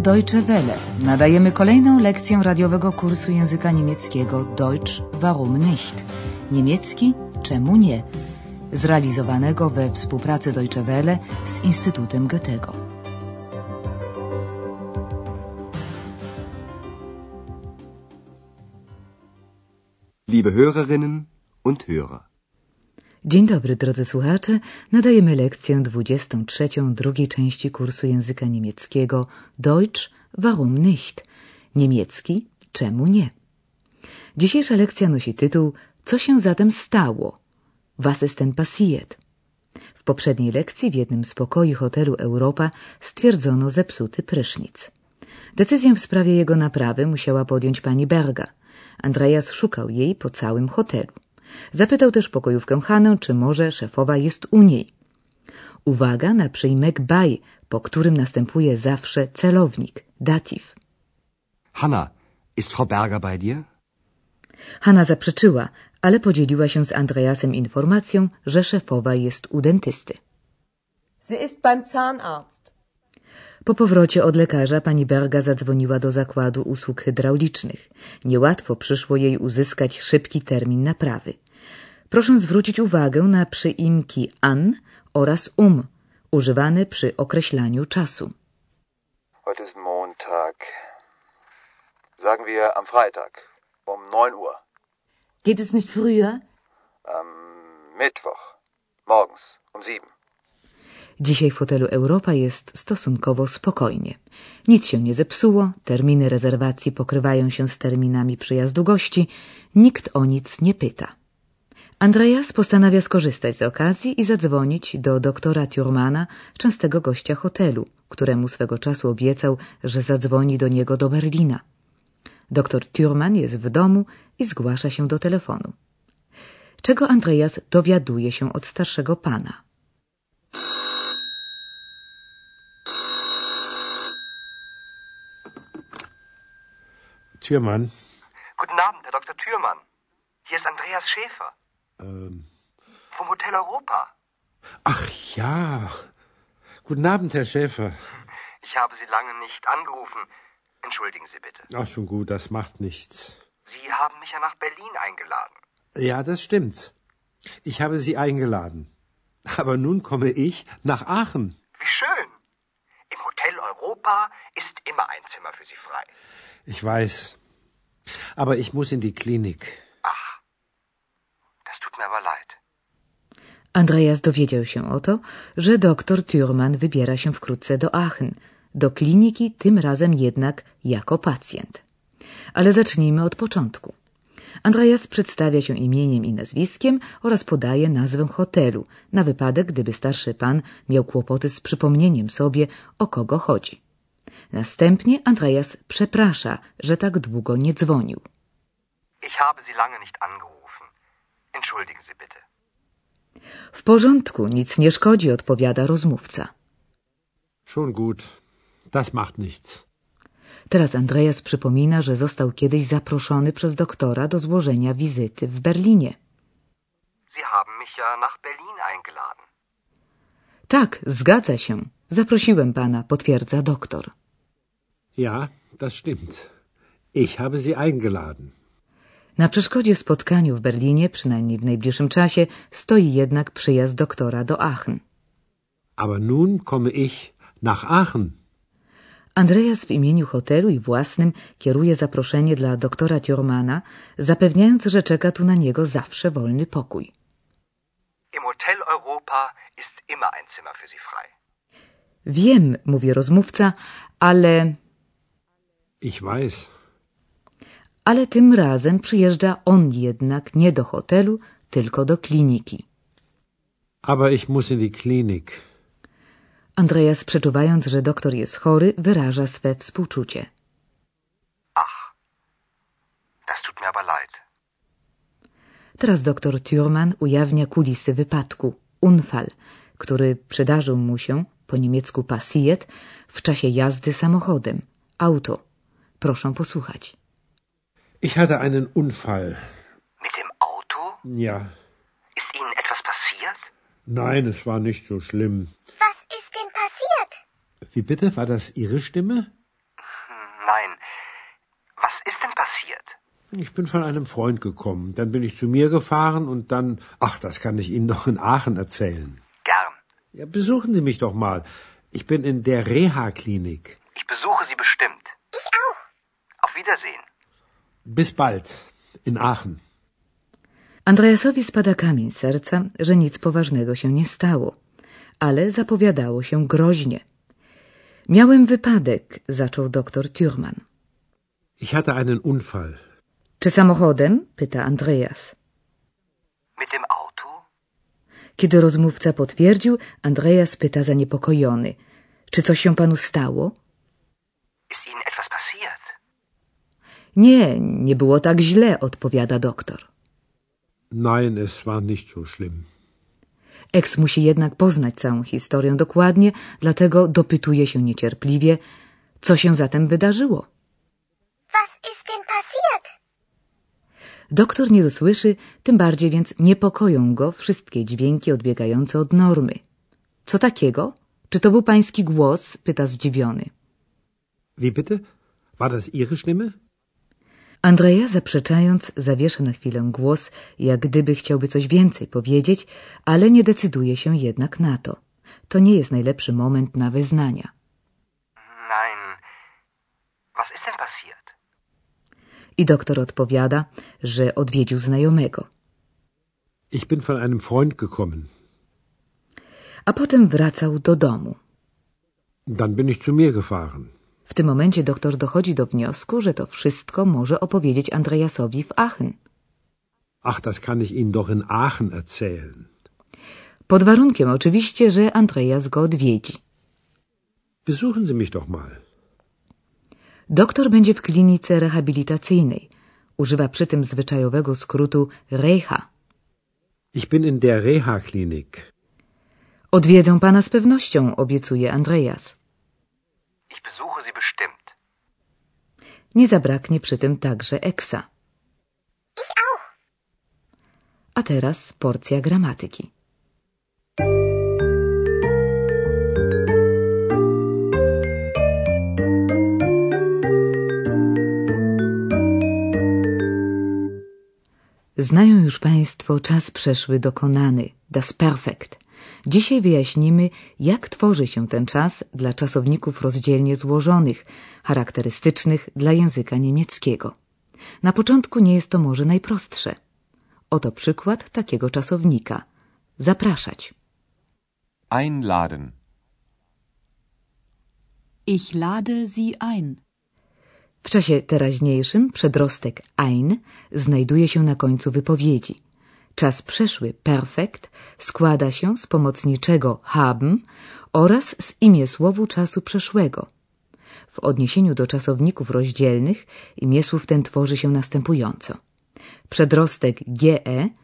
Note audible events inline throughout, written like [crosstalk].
Deutsche Welle nadajemy kolejną lekcję radiowego kursu języka niemieckiego Deutsch warum nicht? Niemiecki czemu nie? Zrealizowanego we współpracy Deutsche Welle z Instytutem Goethego. Liebe Hörerinnen und Hörer. Dzień dobry, drodzy słuchacze. Nadajemy lekcję 23 drugiej części kursu języka niemieckiego Deutsch warum nicht? Niemiecki czemu nie? Dzisiejsza lekcja nosi tytuł Co się zatem stało? Was ist denn passiert? W poprzedniej lekcji w jednym z pokoi hotelu Europa stwierdzono zepsuty prysznic. Decyzję w sprawie jego naprawy musiała podjąć pani Berga. Andreas szukał jej po całym hotelu. Zapytał też pokojówkę Hanę, czy może szefowa jest u niej. Uwaga na przyjmek by, po którym następuje zawsze celownik, dativ. Hanna, ist Frau Berger bei dir? Hanna zaprzeczyła, ale podzieliła się z Andreasem informacją, że szefowa jest u dentysty. Sie ist beim Zahnarzt. Po powrocie od lekarza pani Berga zadzwoniła do zakładu usług hydraulicznych. Niełatwo przyszło jej uzyskać szybki termin naprawy. Proszę zwrócić uwagę na przyimki an oraz um, używane przy określaniu czasu. Heute ist Montag. Sagen wir am Freitag um 9 Uhr. Geht es nicht früher? Am Mittwoch morgens um 7. Dzisiaj w hotelu Europa jest stosunkowo spokojnie. Nic się nie zepsuło, terminy rezerwacji pokrywają się z terminami przyjazdu gości, nikt o nic nie pyta. Andreas postanawia skorzystać z okazji i zadzwonić do doktora Thurmana, częstego gościa hotelu, któremu swego czasu obiecał, że zadzwoni do niego do Berlina. Doktor Thurman jest w domu i zgłasza się do telefonu. Czego Andreas dowiaduje się od starszego pana? Türmann. Guten Abend, Herr Dr. Thürmann. Hier ist Andreas Schäfer. Ähm. Vom Hotel Europa. Ach ja. Guten Abend, Herr Schäfer. Ich habe Sie lange nicht angerufen. Entschuldigen Sie bitte. Ach, schon gut, das macht nichts. Sie haben mich ja nach Berlin eingeladen. Ja, das stimmt. Ich habe Sie eingeladen. Aber nun komme ich nach Aachen. Wie schön. Im Hotel Europa ist immer ein Zimmer für Sie frei. Ich weiß. Aber ich muss in die Klinik. Ach, das tut mir aber leid. Andreas dowiedział się o to, że doktor Thurman wybiera się wkrótce do Aachen, do kliniki, tym razem jednak jako pacjent. Ale zacznijmy od początku. Andreas przedstawia się imieniem i nazwiskiem oraz podaje nazwę hotelu, na wypadek, gdyby starszy pan miał kłopoty z przypomnieniem sobie, o kogo chodzi. Następnie Andreas przeprasza, że tak długo nie dzwonił. Ich habe Sie lange nicht angerufen. Entschuldigen Sie bitte. W porządku, nic nie szkodzi, odpowiada rozmówca. Schon gut. Das macht nichts. Teraz Andreas przypomina, że został kiedyś zaproszony przez doktora do złożenia wizyty w Berlinie. Sie haben mich ja nach Berlin eingeladen. Tak, zgadza się. Zaprosiłem pana, potwierdza doktor. Ja, das stimmt. Ich habe Sie eingeladen. Na przeszkodzie spotkaniu w Berlinie, przynajmniej w najbliższym czasie, stoi jednak przyjazd doktora do Aachen. Aber nun komme ich nach Aachen. Andreas w imieniu hotelu i własnym kieruje zaproszenie dla doktora Thurmana, zapewniając, że czeka tu na niego zawsze wolny pokój. Im Hotel Europa ist immer ein Zimmer für Sie frei. Wiem, mówi rozmówca, ale... Ich weiß. Ale tym razem przyjeżdża on jednak nie do hotelu, tylko do kliniki. Aber ich muss in die Klinik. Andreas, przeczuwając, że doktor jest chory, wyraża swe współczucie. Ach, das tut mir aber leid. Teraz doktor Thurman ujawnia kulisy wypadku, Unfall, który przydarzył mu się, po niemiecku passiert, w czasie jazdy samochodem, auto. Proszę posłuchać. Ich hatte einen Unfall. Mit dem Auto? Ja. Ist Ihnen etwas passiert? Nein, es war nicht so schlimm. Was ist denn passiert? Wie bitte? War das Ihre Stimme? Nein. Was ist denn passiert? Ich bin von einem Freund gekommen. Dann bin ich zu mir gefahren und dann. Ach, das kann ich Ihnen noch in Aachen erzählen. Gern. Ja, besuchen Sie mich doch mal. Ich bin in der Reha-Klinik. Ich besuche Sie bestimmt. Wiedersehen. Bis bald. In Aachen. Andreasowi spada kamień z serca, że nic poważnego się nie stało, ale zapowiadało się groźnie. Miałem wypadek, zaczął doktor Thürmann. Ich hatte einen Unfall. Czy samochodem? pyta Andreas. Mit dem Auto? Kiedy rozmówca potwierdził, Andreas pyta zaniepokojony. Czy coś się panu stało? Ist Ihnen etwas? Nie, nie było tak źle, odpowiada doktor. Nein, es war nicht so schlimm. Eks musi jednak poznać całą historię dokładnie, dlatego dopytuje się niecierpliwie, co się zatem wydarzyło. Was ist denn passiert? Doktor nie dosłyszy, tym bardziej więc niepokoją go wszystkie dźwięki odbiegające od normy. Co takiego? Czy to był pański głos? pyta zdziwiony. Wie bitte? War das Ihre Stimme? Andrea, zaprzeczając, zawiesza na chwilę głos, jak gdyby chciałby coś więcej powiedzieć, ale nie decyduje się jednak na to. To nie jest najlepszy moment na wyznania. Nein. Was ist denn passiert? I doktor odpowiada, że odwiedził znajomego. Ich bin von einem Freund gekommen. A potem wracał do domu. Dann bin ich zu mir gefahren. W tym momencie doktor dochodzi do wniosku, że to wszystko może opowiedzieć Andreasowi w Aachen. Ach, das kann ich Ihnen doch in Aachen erzählen. Pod warunkiem oczywiście, że Andreas go odwiedzi. Besuchen Sie mich doch mal. Doktor będzie w klinice rehabilitacyjnej. Używa przy tym zwyczajowego skrótu Reha. Ich bin in der Reha-Klinik. Odwiedzą pana z pewnością, obiecuje Andreas. Ich besuche Sie bestimmt. Nie zabraknie przy tym także Eksa. Ich auch. A teraz porcja gramatyki. Znają już Państwo czas przeszły dokonany, das Perfekt. Dzisiaj wyjaśnimy, jak tworzy się ten czas dla czasowników rozdzielnie złożonych, charakterystycznych dla języka niemieckiego. Na początku nie jest to może najprostsze. Oto przykład takiego czasownika. Zapraszać. Einladen. Ich lade Sie ein. W czasie teraźniejszym przedrostek ein znajduje się na końcu wypowiedzi. Czas przeszły perfekt składa się z pomocniczego haben oraz z imiesłowu czasu przeszłego. W odniesieniu do czasowników rozdzielnych imiesłów ten tworzy się następująco. Przedrostek ge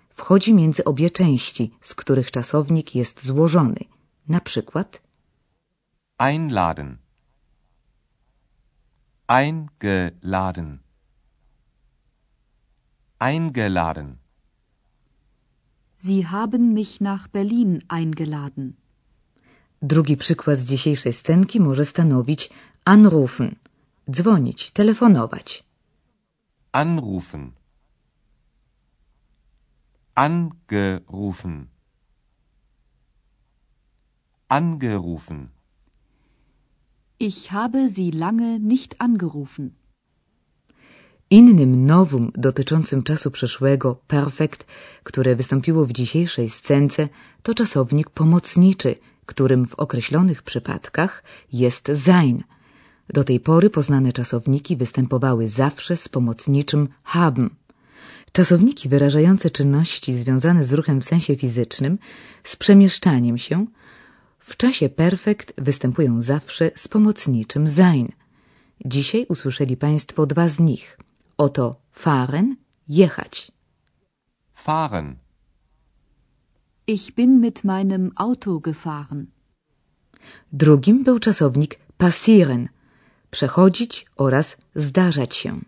wchodzi między obie części, z których czasownik jest złożony. Na przykład Einladen. Eingeladen. Eingeladen. Sie haben mich nach Berlin eingeladen. Drugi przykład z dzisiejszej scenki może stanowić anrufen, dzwonić, telefonować. Anrufen. Angerufen. Angerufen. Ich habe Sie lange nicht angerufen. Innym nowum dotyczącym czasu przeszłego, perfekt, które wystąpiło w dzisiejszej scence, to czasownik pomocniczy, którym w określonych przypadkach jest sein. Do tej pory poznane czasowniki występowały zawsze z pomocniczym haben. Czasowniki wyrażające czynności związane z ruchem w sensie fizycznym, z przemieszczaniem się, w czasie perfekt występują zawsze z pomocniczym sein. Dzisiaj usłyszeli Państwo dwa z nich. Oto fahren, jechać. Fahren. Ich bin mit meinem Auto gefahren. Drugim był czasownik passieren, przechodzić oraz zdarzać się.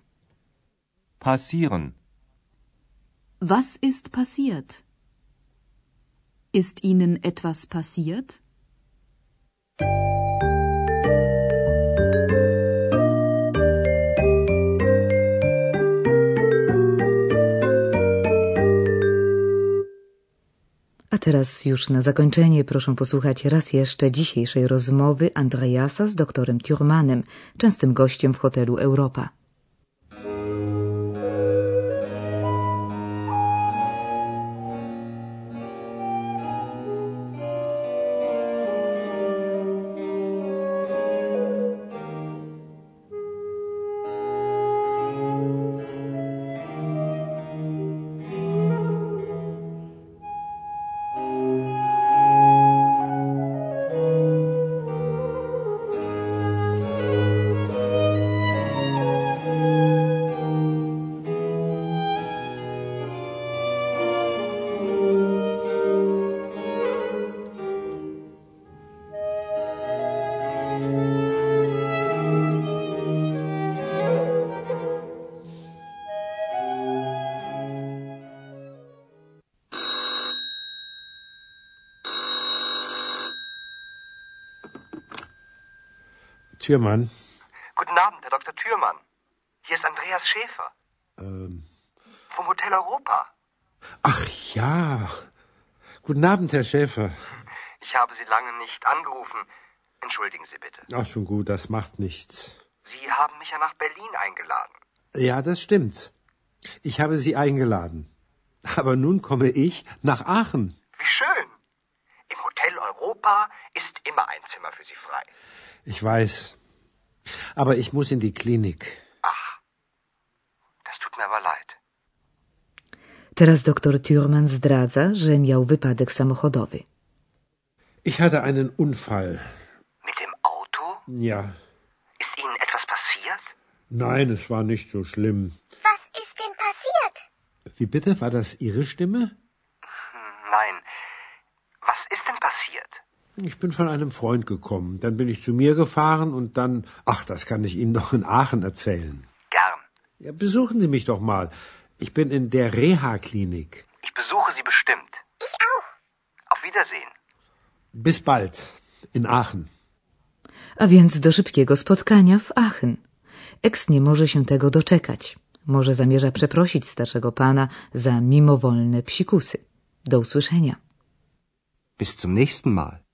Passieren. Was ist passiert? Ist Ihnen etwas passiert? A teraz już na zakończenie proszę posłuchać raz jeszcze dzisiejszej rozmowy Andreasa z doktorem Thurmanem, częstym gościem w hotelu Europa. Türmann. Guten Abend, Herr Dr. Thürmann. Hier ist Andreas Schäfer. Ähm. Vom Hotel Europa. Ach ja. Guten Abend, Herr Schäfer. Ich habe Sie lange nicht angerufen. Entschuldigen Sie bitte. Ach, schon gut, das macht nichts. Sie haben mich ja nach Berlin eingeladen. Ja, das stimmt. Ich habe Sie eingeladen. Aber nun komme ich nach Aachen. Wie schön. Im Hotel Europa ist immer ein Zimmer für Sie frei. Ich weiß. Aber ich muss in die Klinik. Ach, das tut mir aber leid. Teraz doktor Thurman zdradza, że miał wypadek samochodowy. Ich hatte einen Unfall. Mit dem Auto? Ja. Ist Ihnen etwas passiert? Nein, es war nicht so schlimm. Was ist denn passiert? Wie bitte? War das Ihre Stimme? Nein. Was ist denn passiert? Ich bin von einem Freund gekommen. Dann bin ich zu mir gefahren und dann. Ach, das kann ich Ihnen [laughs] noch in Aachen erzählen. Gern. Ja, besuchen Sie mich doch mal. Ich bin in der Reha-Klinik. Ich besuche Sie bestimmt. Ich auch. Auf Wiedersehen. Bis bald. In Aachen. A więc do szybkiego spotkania w Aachen. Eks nie może się tego doczekać. Może zamierza przeprosić starszego pana za mimowolne psikusy. Do usłyszenia. Bis zum nächsten Mal.